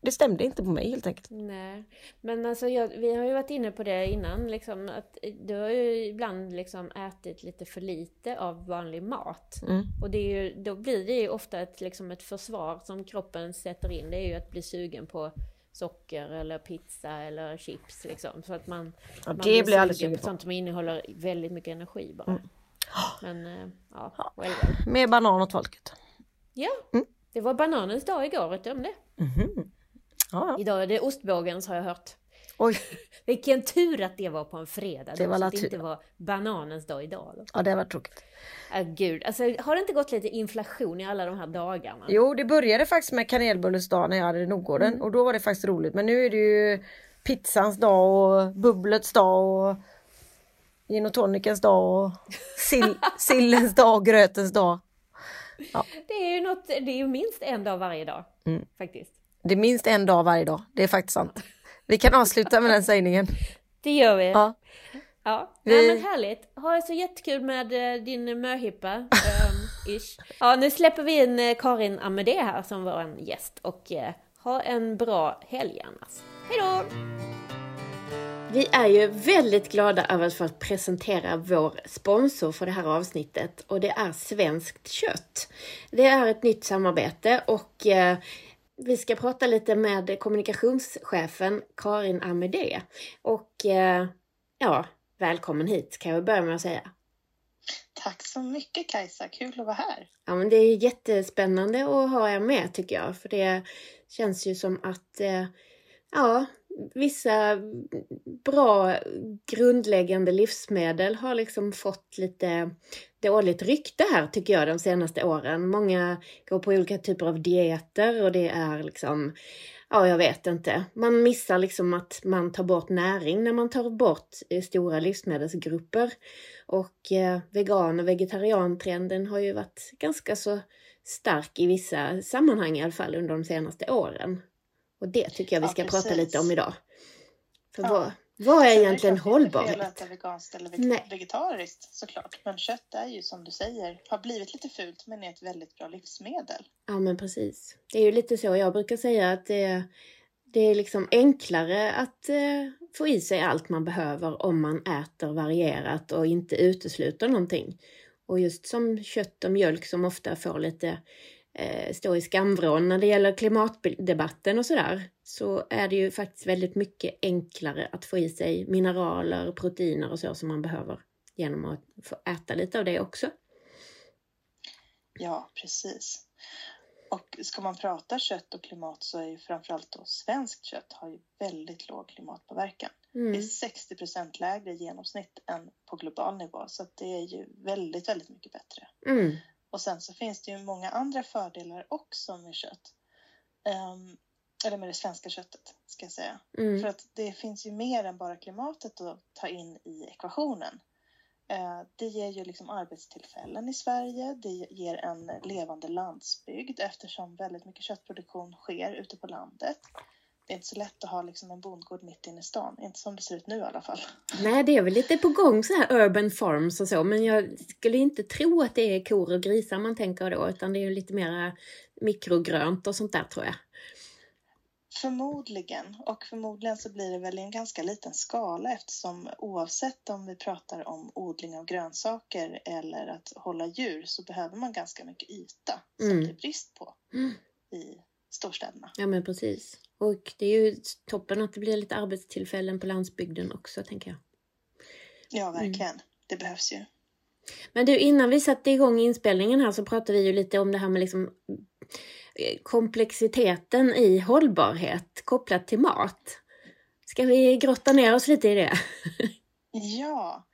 B: det stämde inte på mig helt enkelt.
A: Nej, men alltså jag, vi har ju varit inne på det innan, liksom, att du har ju ibland liksom ätit lite för lite av vanlig mat.
B: Mm.
A: Och det är ju, då blir det ju ofta ett, liksom ett försvar som kroppen sätter in, det är ju att bli sugen på socker eller pizza eller chips liksom. Så att man,
B: Ja,
A: man
B: det blir jag alldeles
A: sugen på sånt som innehåller väldigt mycket energi bara.
B: Mm.
A: Men eh, ja, well, well.
B: Mer banan åt folket.
A: Ja,
B: Mm.
A: det var bananens dag igår, vet du om det?
B: Mhm. Ja, ja.
A: Idag är det ostbågens har jag hört.
B: Oj,
A: Vilken tur att det var på en fredag
B: Det var
A: så att det inte var bananens dag idag. Då.
B: ja det var tråkigt.
A: Ah, gud, alltså har det inte gått lite inflation i alla de här dagarna?
B: Jo, det började faktiskt med kanelbullens dag när jag hade Nordgården
A: Mm.
B: och då var det faktiskt roligt. Men nu är det ju pizzans dag och bubblets dag och gin och tonicens dag och sill, sillens dag och grötens dag.
A: Det är ju något, det är minst en dag varje dag.
B: Mm.
A: Faktiskt.
B: Det är minst en dag varje dag. Det är faktiskt sant. Vi kan avsluta med den sägningen.
A: Det gör vi.
B: Ja.
A: Ja,
B: Vi-
A: Nej, men härligt. Ha det så jättekul med eh, din möhippa. ehm, ish. Ja, nu släpper vi in eh, Karin Amedé här som var en gäst och eh, ha en bra helg annars. Hej då! Vi är ju väldigt glada över att få presentera vår sponsor för det här avsnittet och det är Svenskt Kött. Det är ett nytt samarbete och eh, vi ska prata lite med kommunikationschefen Karin Amedé. Och eh, ja, välkommen hit kan jag börja med att säga.
C: Tack så mycket Kajsa, kul att vara här.
A: Ja, men det är jättespännande att ha er med tycker jag. För det känns ju som att eh, ja, vissa bra grundläggande livsmedel har liksom fått lite dåligt rykte här tycker jag de senaste åren. Många går på olika typer av dieter och det är liksom Ja, jag vet inte. Man missar liksom att man tar bort näring när man tar bort eh, stora livsmedelsgrupper. Och eh, vegan och vegetariantrenden har ju varit ganska så stark i vissa sammanhang i alla fall under de senaste åren. Och det tycker jag vi
C: Ja,
A: ska
C: precis.
A: prata lite om idag. För
C: Ja.
A: vad, vad är
C: Sen
A: egentligen
C: det klart att det är fel
A: hållbarhet?
C: att veganskt eller
A: Nej.
C: veg- vegetariskt såklart. Men kött är ju som du säger, har blivit lite fult men är ett väldigt bra livsmedel.
A: Ja men precis. Det är ju lite så jag brukar säga att det, det är liksom enklare att eh, få i sig allt man behöver om man äter varierat och inte utesluter någonting. Och just som kött och mjölk som ofta får lite eh, stå i skamvrån när det gäller klimatdebatten och sådär så är det ju faktiskt väldigt mycket enklare att få i sig mineraler, proteiner och så som man behöver genom att få äta lite av det också.
C: Ja, precis. Och ska man prata kött och klimat så är ju framförallt då svenskt kött har ju väldigt låg klimatpåverkan. Det
A: Mm.
C: är 60 procent lägre i genomsnitt än på global nivå så att det är ju väldigt, väldigt mycket bättre.
A: Mm.
C: Och sen så finns det ju många andra fördelar också med kött. Ehm, eller med det svenska köttet ska jag säga.
A: Mm.
C: För att det finns ju mer än bara klimatet att ta in i ekvationen. Eh, Det ger ju liksom arbetstillfällen i Sverige. Det ger en levande landsbygd eftersom väldigt mycket köttproduktion sker ute på landet. Det är inte så lätt att ha liksom en bondgård mitt inne i stan. Inte som det ser ut nu i alla fall.
A: Nej, det är väl lite på gång så här urban farms och så, men jag skulle inte tro att det är kor och grisar man tänker då, utan det är ju lite mer mikrogrönt och sånt där tror jag.
C: Förmodligen. Och förmodligen så blir det väl i en ganska liten skala eftersom oavsett om vi pratar om odling av grönsaker eller att hålla djur så behöver man ganska mycket yta som
A: Mm.
C: det är brist på
A: Mm.
C: i storstäderna.
A: Ja, men precis. Och det är ju toppen att det blir lite arbetstillfällen på landsbygden också, tänker jag.
C: Ja, verkligen. Det behövs ju.
A: Men du, innan vi satte igång inspelningen här så pratade vi ju lite om det här med liksom eh, komplexiteten i hållbarhet kopplat till mat. Ska vi grotta ner oss lite i det?
C: Ja,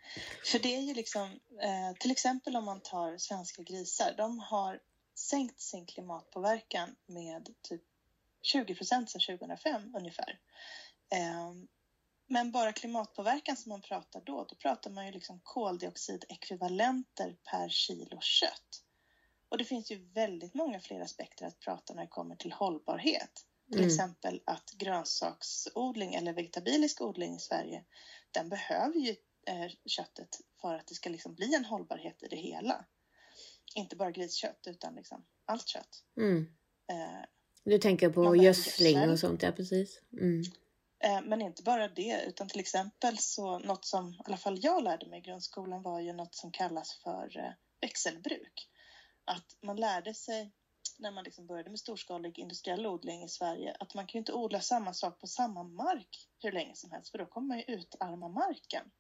C: för det är ju liksom, eh, till exempel om man tar svenska grisar, de har sänkt sin klimatpåverkan med typ 20 procent sedan 2005 ungefär. Eh, men bara klimatpåverkan som man pratar då, då pratar man ju liksom koldioxidekvivalenter per kilo kött. Och det finns ju väldigt många fler aspekter att prata när det kommer till hållbarhet. Till
A: Mm.
C: exempel att grönsaksodling eller vegetabilisk odling i Sverige, den behöver ju eh, köttet för att det ska liksom bli en hållbarhet i det hela. Inte bara griskött utan liksom allt kött.
A: Mm.
C: Eh,
A: Du tänker på gödsling och sånt, ja precis. Mm.
C: Eh, men inte bara det, utan till exempel så något som i alla fall jag lärde mig i grundskolan var ju något som kallas för eh, växelbruk. Att man lärde sig när man liksom började med storskalig industriell odling i Sverige att man kan ju inte odla samma sak på samma mark hur länge som helst för då kommer man ju utarma marken.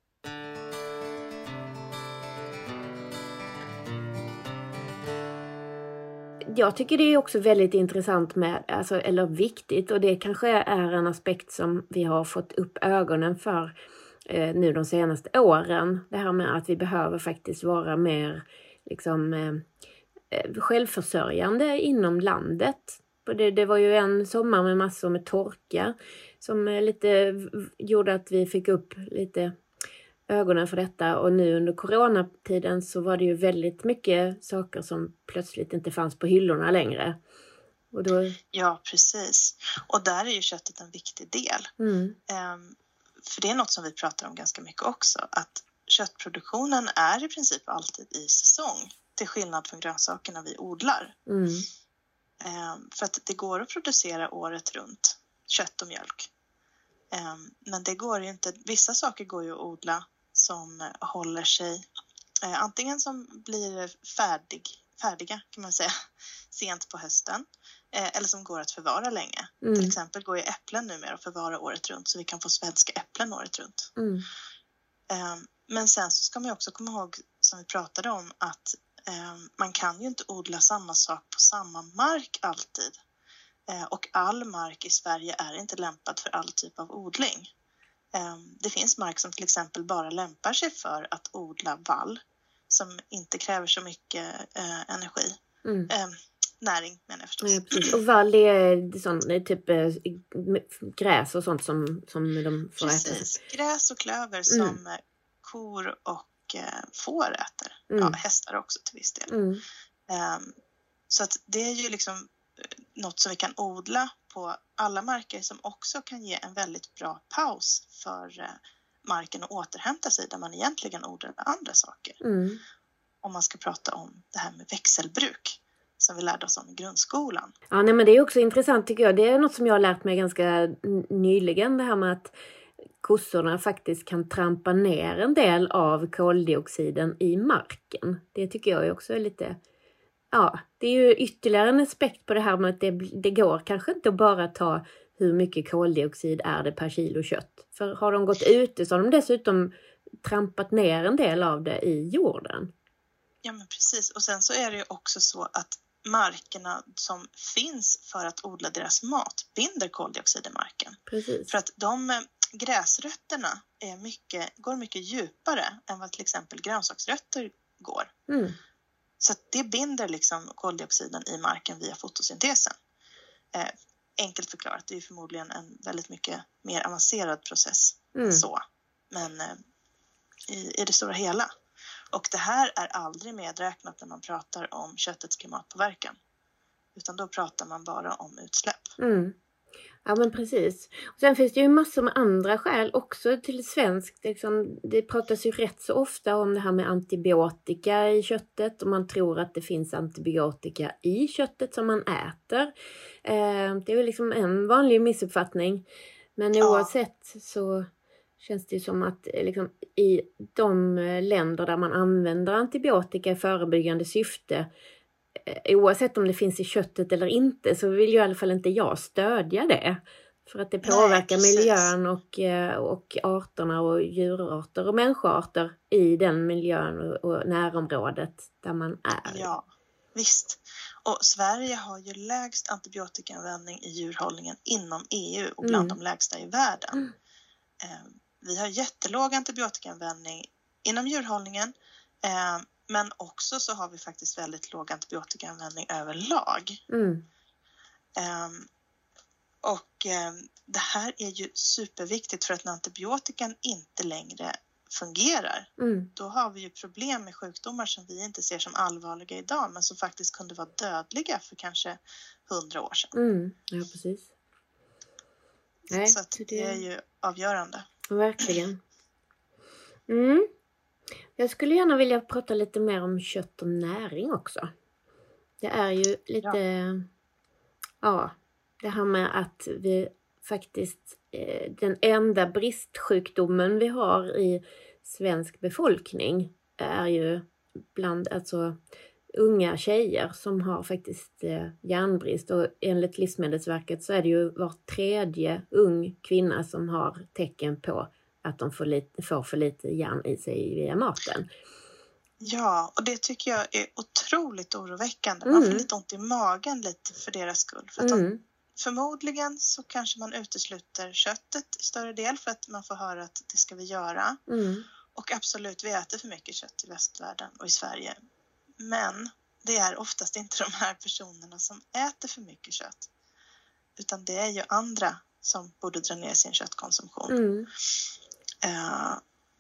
A: Jag tycker det är också väldigt intressant med, alltså, eller viktigt, och det kanske är en aspekt som vi har fått upp ögonen för eh, nu de senaste åren. Det här med att vi behöver faktiskt vara mer liksom, eh, eh självförsörjande inom landet. Det, det var ju en sommar med massor med torka som eh, lite gjorde att vi fick upp lite ögonen för detta och nu under coronatiden så var det ju väldigt mycket saker som plötsligt inte fanns på hyllorna längre.
C: Och då... Ja, precis. Och där är ju köttet en viktig del. Mm. Um, för det är något som vi pratar om ganska mycket också, att köttproduktionen är i princip alltid i säsong, till skillnad från grönsakerna vi odlar. Mm. Um, för att det går att producera året runt, kött och mjölk. Um, men det går ju inte, vissa saker går ju att odla som håller sig eh, antingen som blir färdig, färdiga kan man säga sent på hösten eh, eller som går att förvara länge. Mm. Till exempel går ju äpplen numera att förvara året runt så vi kan få svenska äpplen året runt. Mm. Eh, men sen så ska man också komma ihåg som vi pratade om att eh, man kan ju inte odla samma sak på samma mark alltid. Eh, och all mark i Sverige är inte lämpad för all typ av odling. Ehm, det finns mark som till exempel bara lämpar sig för att odla vall som inte kräver så mycket eh, energi. Mm. Eh, näring menar jag förstås.
A: Ja, och vall är, sån, det är typ eh, gräs och sånt som, som de får
C: precis. äta? gräs och klöver som mm. kor och eh, får äter. Mm. Ja, hästar också till viss del. Mm. Um, så att det är ju liksom något som vi kan odla på alla marker som också kan ge en väldigt bra paus för eh, marken att återhämta sig där man egentligen odlar andra saker. Mm. Om man ska prata om det här med växelbruk som vi lärde oss om i grundskolan.
A: Ja, nej, men det är också intressant tycker jag. Det är något som jag har lärt mig ganska nyligen, det här med att kossorna faktiskt kan trampa ner en del av koldioxiden i marken. Det tycker jag också är lite ja, det är ju ytterligare en aspekt på det här med att det, det går kanske inte att bara ta hur mycket koldioxid är det per kilo kött. För har de gått ute så har de dessutom trampat ner en del av det i jorden.
C: Ja men precis och sen så är det ju också så att markerna som finns för att odla deras mat binder koldioxid i marken. Precis. För att de eh, gräsrötterna är mycket, går mycket djupare än vad till exempel grönsaksrötter går. Mm. Så det binder liksom koldioxiden i marken via fotosyntesen. Eh, enkelt förklarat, det är förmodligen en väldigt mycket mer avancerad process mm. så. Men eh, i, i det stora hela. Och det här är aldrig medräknat när man pratar om köttets klimatpåverkan. Utan då pratar man bara om utsläpp.
A: Mm. Ja men precis. Och sen finns det ju massor med andra skäl också till svenskt. Liksom, det pratas ju rätt så ofta om det här med antibiotika i köttet och man tror att det finns antibiotika i köttet som man äter. Eh, det är ju liksom en vanlig missuppfattning. Men ja. oavsett så känns det som att eh, liksom, i de länder där man använder antibiotika i förebyggande syfte Eh, oavsett om det finns i köttet eller inte så vill ju i alla fall inte jag stödja det. För att det påverkar Nej, miljön och, eh, och arterna och djurarter och människoarter i den miljön och, och närområdet där man är.
C: Ja, visst. Och Sverige har ju lägst antibiotikaanvändning i djurhållningen inom EU och bland mm. de lägsta i världen. Mm. Eh, vi har jättelåg antibiotikaanvändning inom djurhållningen men också så har vi faktiskt väldigt låg antibiotikaanvändning överlag. Mm. Um, och um, det här är ju superviktigt för att när antibiotikan inte längre fungerar, mm. då har vi ju problem med sjukdomar som vi inte ser som allvarliga idag, men som faktiskt kunde vara dödliga för kanske hundra år sedan.
A: Mm. Ja, precis.
C: Nej, så det är ju avgörande.
A: Verkligen. Mm. Jag skulle gärna vilja prata lite mer om kött och näring också. Det är ju lite, ja, ja det här med att vi faktiskt, eh, den enda bristsjukdomen vi har i svensk befolkning är ju bland alltså unga tjejer som har faktiskt eh, järnbrist och enligt Livsmedelsverket så är det ju var tredje ung kvinna som har tecken på att de får, lite, får för lite järn i sig via maten.
C: Ja, och det tycker jag är otroligt oroväckande. Man får
A: Mm.
C: lite ont i magen lite för deras skull. För att
A: Mm.
C: de, förmodligen så kanske man utesluter köttet i större del för att man får höra att det ska vi göra.
A: Mm.
C: Och absolut, vi äter för mycket kött i västvärlden och i Sverige. Men det är oftast inte de här personerna som äter för mycket kött. Utan det är ju andra som borde dra ner sin köttkonsumtion.
A: Mm.
C: Eh,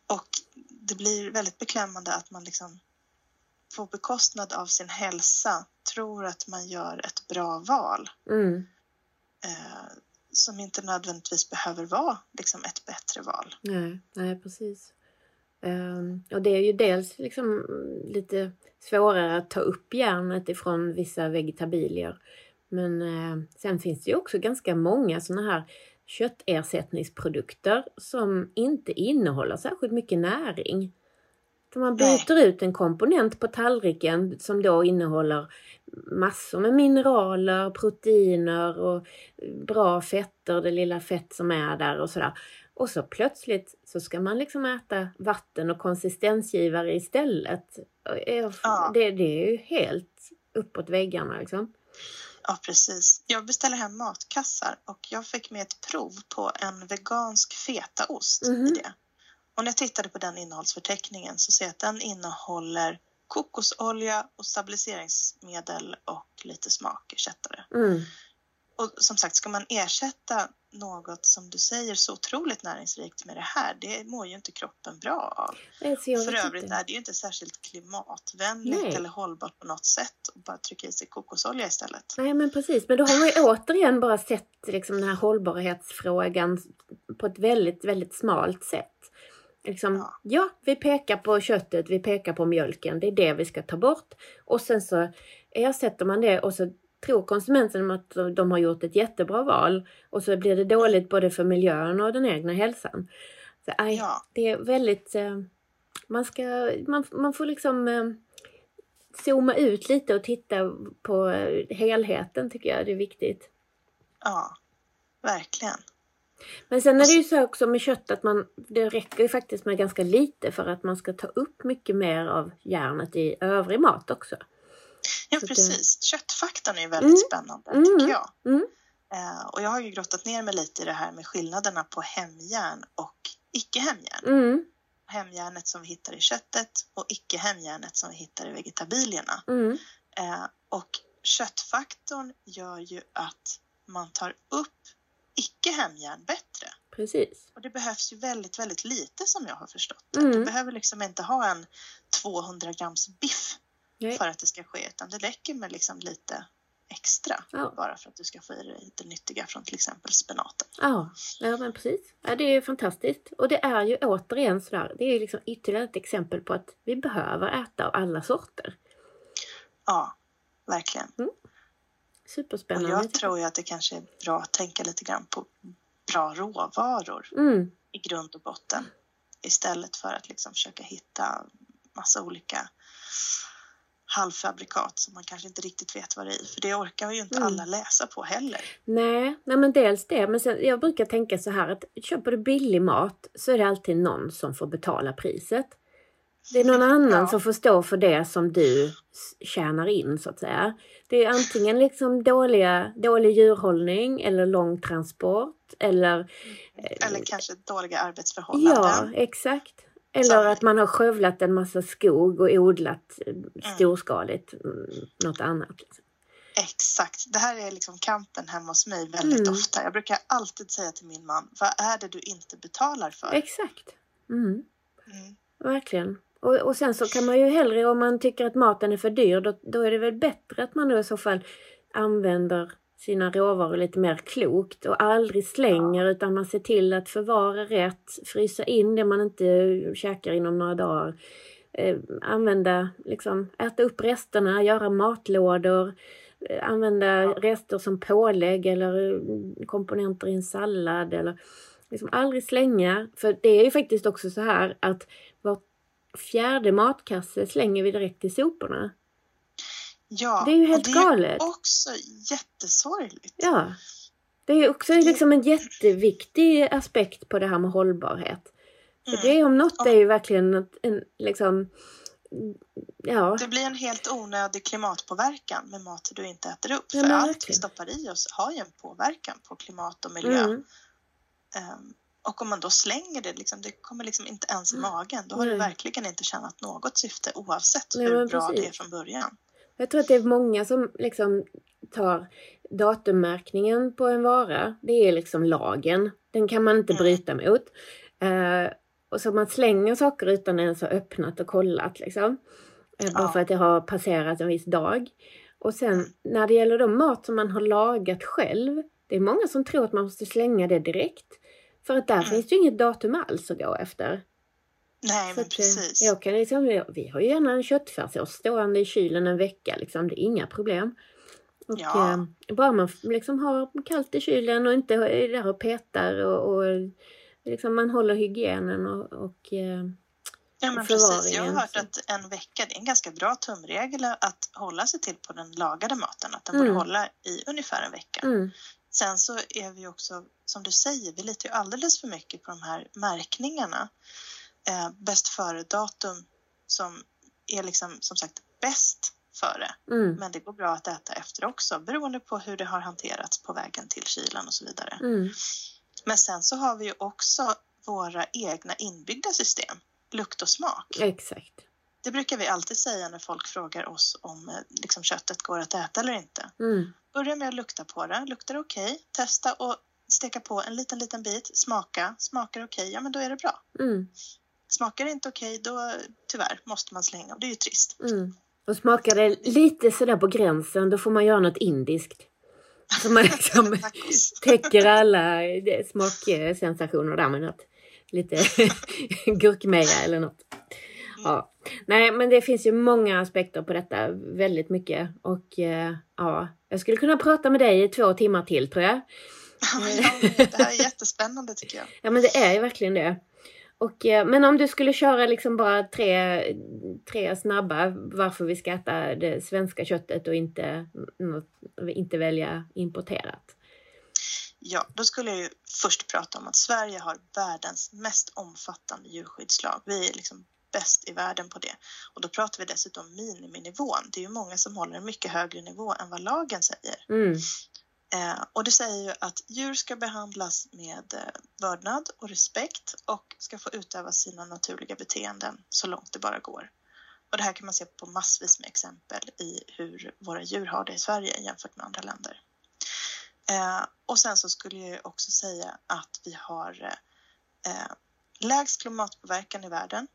C: och det blir väldigt beklämmande att man liksom på bekostnad av sin hälsa tror att man gör ett bra val
A: Mm.
C: eh, som inte nödvändigtvis behöver vara liksom ett bättre val.
A: Nej, nej precis. Ehm, och det är ju dels liksom lite svårare att ta upp järnet ifrån vissa vegetabilier. Men eh, sen finns det ju också ganska många sådana här köttersättningsprodukter som inte innehåller särskilt mycket näring. Så man byter ut en komponent på tallriken som då innehåller massor med mineraler, proteiner och bra fetter, det lilla fett som är där och sådär. Och så plötsligt så ska man liksom äta vatten och konsistensgivare istället.
C: Ja.
A: Det, det är ju helt uppåt väggarna liksom.
C: Ja, precis. Jag beställer hem matkassar och jag fick med ett prov på en vegansk fetaost
A: Mhm.
C: i det. Och när jag tittade på den innehållsförteckningen så ser jag att den innehåller kokosolja och stabiliseringsmedel och lite smakersättare.
A: Mm.
C: Och som sagt, ska man ersätta något som du säger så otroligt näringsrikt med det här, det mår ju inte kroppen bra av. För övrigt
A: inte.
C: är det ju inte särskilt klimatvänligt
A: Nej.
C: eller hållbart på något sätt att bara trycka i sig kokosolja istället.
A: Nej men precis, men då har man ju återigen bara sett liksom den här hållbarhetsfrågan på ett väldigt, väldigt smalt sätt. Liksom,
C: Ja.
A: ja, vi pekar på köttet, vi pekar på mjölken, det är det vi ska ta bort. Och sen så ersätter man det och så tror konsumenten att de har gjort ett jättebra val och så blir det dåligt både för miljön och den egna hälsan. Så, aj,
C: Ja.
A: Det är väldigt... Eh, man, ska, man, man får liksom eh, zooma ut lite och titta på eh, helheten tycker jag det är viktigt.
C: Ja, verkligen.
A: Men sen är det ju så också med kött att man, det räcker ju faktiskt med ganska lite för att man ska ta upp mycket mer av järnet i övrig mat också.
C: Ja,
A: Så det-
C: precis. Köttfaktorn är väldigt spännande,
A: Mm.
C: tycker jag.
A: Mm.
C: Eh, och jag har ju grottat ner mig lite i det här med skillnaderna på hemjärn och icke-hemjärn.
A: Mm,
C: Hemjärnet som vi hittar i köttet och icke-hemjärnet som vi hittar i vegetabilierna.
A: mm,
C: Eh, och köttfaktorn gör ju att man tar upp icke-hemjärn bättre.
A: precis.
C: Och det behövs ju väldigt, väldigt lite som jag har förstått det.
A: Mm.
C: Du behöver liksom inte ha en 200 grams biff
A: Nej.
C: för att det ska ske, utan det räcker med liksom lite extra
A: Ja.
C: bara för att du ska få i dig det nyttiga från till exempel spenaten.
A: Ja, ja men precis. Ja, det är fantastiskt. Och det är ju återigen sådär, det är liksom ytterligare ett exempel på att vi behöver äta av alla sorter.
C: Ja, verkligen. Och
A: Superspännande.
C: jag
A: tycker
C: tror ju att det kanske är bra att tänka lite grann på bra råvaror
A: jag. Mm,
C: i grund och botten istället för att liksom försöka hitta massa olika halvfabrikat som man kanske inte riktigt vet vad det är. För det orkar ju inte
A: Mm.
C: alla läsa på heller.
A: nej, nej, men dels det. Men sen, jag brukar tänka så här att köper du billig mat så är det alltid någon som får betala priset. Det är någon annan
C: Ja.
A: som får stå för det som du tjänar in så att säga. Det är antingen liksom dåliga, dålig djurhållning eller lång transport eller
C: Eller kanske dåliga
A: Ja,
C: arbetsförhållanden.
A: exakt. Eller
C: Som-
A: att man har skövlat en massa skog och odlat eh, storskaligt mm, något annat. Liksom.
C: Exakt. Det här är liksom kampen hemma hos mig väldigt
A: Mm.
C: ofta. Jag brukar alltid säga till min man, vad är det du inte betalar för?
A: Exakt. Mm,
C: Mm.
A: verkligen. Och, och sen så kan man ju hellre, om man tycker att maten är för dyr, då, då är det väl bättre att man då i så fall använder sina råvaror lite mer klokt och aldrig slänger utan man ser till att förvara rätt, frysa in det man inte käkar inom några dagar. Eh, använda, liksom, äta upp resterna, göra matlådor. använda rester som pålägg eller eh, komponenter i en sallad eller liksom aldrig slänga. För det är ju faktiskt också så här att var fjärde matkasse slänger vi direkt i soporna.
C: Ja,
A: Det är ju helt
C: och det är
A: galet.
C: också jättesorgligt.
A: Ja. Det är också liksom en jätteviktig aspekt på det här med hållbarhet. För
C: Mm.
A: det om något är ju verkligen ett- en liksom Ja,
C: Det blir en helt onödig klimatpåverkan med mat du inte äter upp.
A: Ja,
C: För allt vi
A: verkligen.
C: stoppar i oss har ju en påverkan på klimat och miljö.
A: mm,
C: Ehm, och om man då slänger det, liksom, det kommer liksom inte ens i
A: Mm.
C: magen. Då har
A: Nej.
C: du verkligen inte tjänat något syfte oavsett
A: Nej,
C: hur bra det är
A: precis.
C: från början.
A: Jag tror att det är många som liksom tar datummärkningen på en vara. Det är liksom lagen. Den kan man inte bryta mot. Eh, och så man slänger saker utan ens ha öppnat och kollat liksom. Eh, bara
C: Ja.
A: för att det har passerat en viss dag. Och sen när det gäller då mat som man har lagat själv. Det är många som tror att man måste slänga det direkt. För att där
C: Mm.
A: finns det ju inget datum alls att gå efter.
C: Nej,
A: Så
C: men
A: eh,
C: precis.
A: Jag kan liksom, vi har ju gärna en köttfärssås stående i kylen en vecka. Liksom. Det är inga problem. Och,
C: Ja.
A: eh, bara man liksom har kallt i kylen och inte är där och petar och, och liksom man håller hygienen och, och eh,
C: Ja, men precis. Jag har hört att en vecka det är en ganska bra tumregel att hålla sig till på den lagade maten. Att den
A: Mm.
C: borde hålla i ungefär en vecka.
A: mm,
C: Sen så är vi också, som du säger, vi litar ju alldeles för mycket på de här märkningarna. Eh, bäst före-datum som är liksom som sagt bäst före.
A: mm,
C: Men det går bra att äta efter också beroende på hur det har hanterats på vägen till kylan och så vidare.
A: mm,
C: Men sen så har vi ju också våra egna inbyggda system, lukt och smak.
A: exakt.
C: Det brukar vi alltid säga när folk frågar oss om eh, liksom, köttet går att äta eller inte.
A: Mm,
C: Börja med att lukta på det. Luktar det okej? Testa och steka på en liten, liten bit. Smaka. Smakar okej? Ja, men då är det bra.
A: mm,
C: Smakar det inte okej, då tyvärr måste man slänga och det är ju trist.
A: mm. Och smakar det lite sådär på gränsen då får man göra något indiskt. Så man liksom täcker alla eh, smaksensationer där med något. Lite gurkmeja eller något. Ja. Nej men det finns ju många aspekter på detta, väldigt mycket. Och eh, ja, jag skulle kunna prata med dig i två timmar till tror jag.
C: Ja, det här är jättespännande tycker jag.
A: Ja men det är ju verkligen det. Och, eh, men om du skulle köra liksom bara tre, tre snabba varför vi ska äta det svenska köttet och inte, inte välja importerat.
C: Ja, då skulle jag ju först prata om att Sverige har världens mest omfattande djurskyddslag. Vi är liksom bäst i världen på det. Och då pratar vi dessutom miniminivån. Det är ju många som håller en mycket högre nivå än vad lagen säger.
A: Mm,
C: Eh, och det säger ju att djur ska behandlas med eh, vördnad och respekt och ska få utöva sina naturliga beteenden så långt det bara går. Och det här kan man se på massvis med exempel i hur våra djur har det i Sverige jämfört med andra länder. Eh, och sen så skulle jag också säga att vi har eh, eh, lägst klimatpåverkan i världen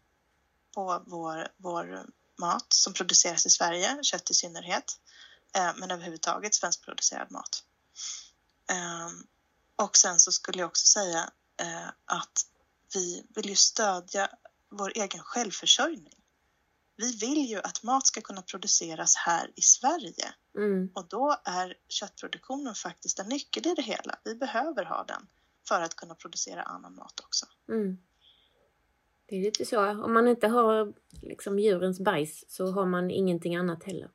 C: på vår, vår mat som produceras i Sverige, kött i synnerhet, eh, men överhuvudtaget svenskproducerad mat. Ehm, och sen så skulle jag också säga eh, att vi vill ju stödja vår egen självförsörjning. Vi vill ju att mat ska kunna produceras här i Sverige
A: mm,
C: och då är köttproduktionen faktiskt en nyckel i det hela. Vi behöver ha den för att kunna producera annan mat också.
A: mm. Det är lite så. Om man inte har liksom djurens bajs så har man ingenting annat heller.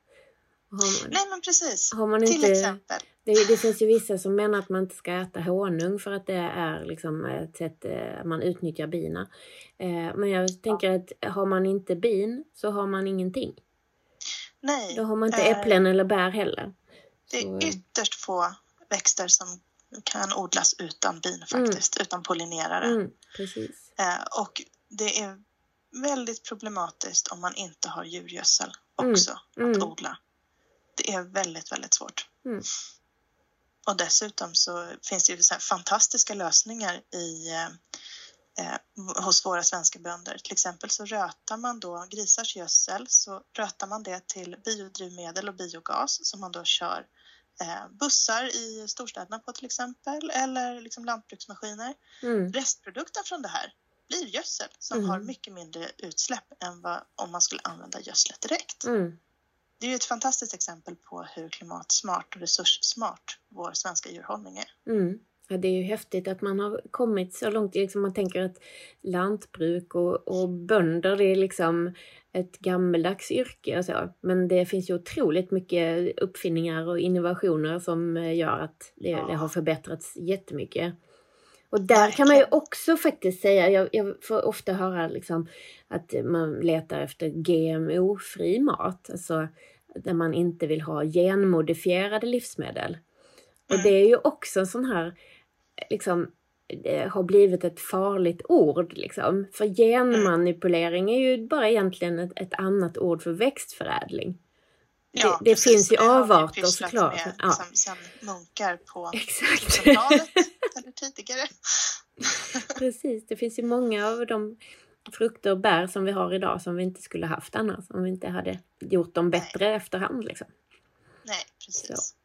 A: Man,
C: Nej men precis, till
A: inte,
C: exempel.
A: Det, det finns ju vissa som menar att man inte ska äta honung för att det är liksom ett sätt eh, man utnyttjar bina. Eh, Men jag tänker att har man inte bin så har man ingenting.
C: Nej,
A: Då har man inte
C: eh,
A: äpplen eller bär heller.
C: Det
A: Så,
C: är
A: eh,
C: ytterst få växter som kan odlas utan bin faktiskt, utan pollinerare.
A: mm, precis.
C: Och det är väldigt problematiskt om man inte har djurgödsel
A: Mm,
C: också
A: mm.
C: att odla. Det är väldigt, väldigt svårt.
A: Mm.
C: Och dessutom så finns det ju så fantastiska lösningar i, eh, eh, hos våra svenska bönder. Till exempel så rötar man då grisars gödsel så rötar man det till biodrivmedel och biogas som man då kör eh, bussar i storstäderna på till exempel eller liksom lantbruksmaskiner.
A: Mm,
C: Restprodukten från det här blir gödsel som
A: Mm.
C: har mycket mindre utsläpp än vad, om man skulle använda gödslet direkt.
A: mm.
C: Det är ett fantastiskt exempel på hur klimatsmart och resurssmart vår svenska djurhållning är.
A: Mm. Ja, det är ju häftigt att man har kommit så långt. Liksom man tänker att lantbruk och, och bönder, det är liksom ett gammeldags yrke och så. Men det finns ju otroligt mycket uppfinningar och innovationer som gör att det, ja. det har förbättrats jättemycket. Och där kan man ju också faktiskt säga, jag, jag får ofta höra liksom att man letar efter GMO-fri mat, alltså där man inte vill ha genmodifierade livsmedel. Och mm. det är ju också en sån här, liksom, har blivit ett farligt ord liksom. För genmanipulering är ju bara egentligen ett, ett annat ord för växtförädling. Ja, det, det finns ju avarter såklart. Med,
C: ja. som, som munkar på 1000-talet eller tidigare.
A: Precis, det finns ju många av de frukter och bär som vi har idag som vi inte skulle haft annars om vi inte hade gjort dem bättre Nej. efterhand. Liksom.
C: Nej, precis. Så.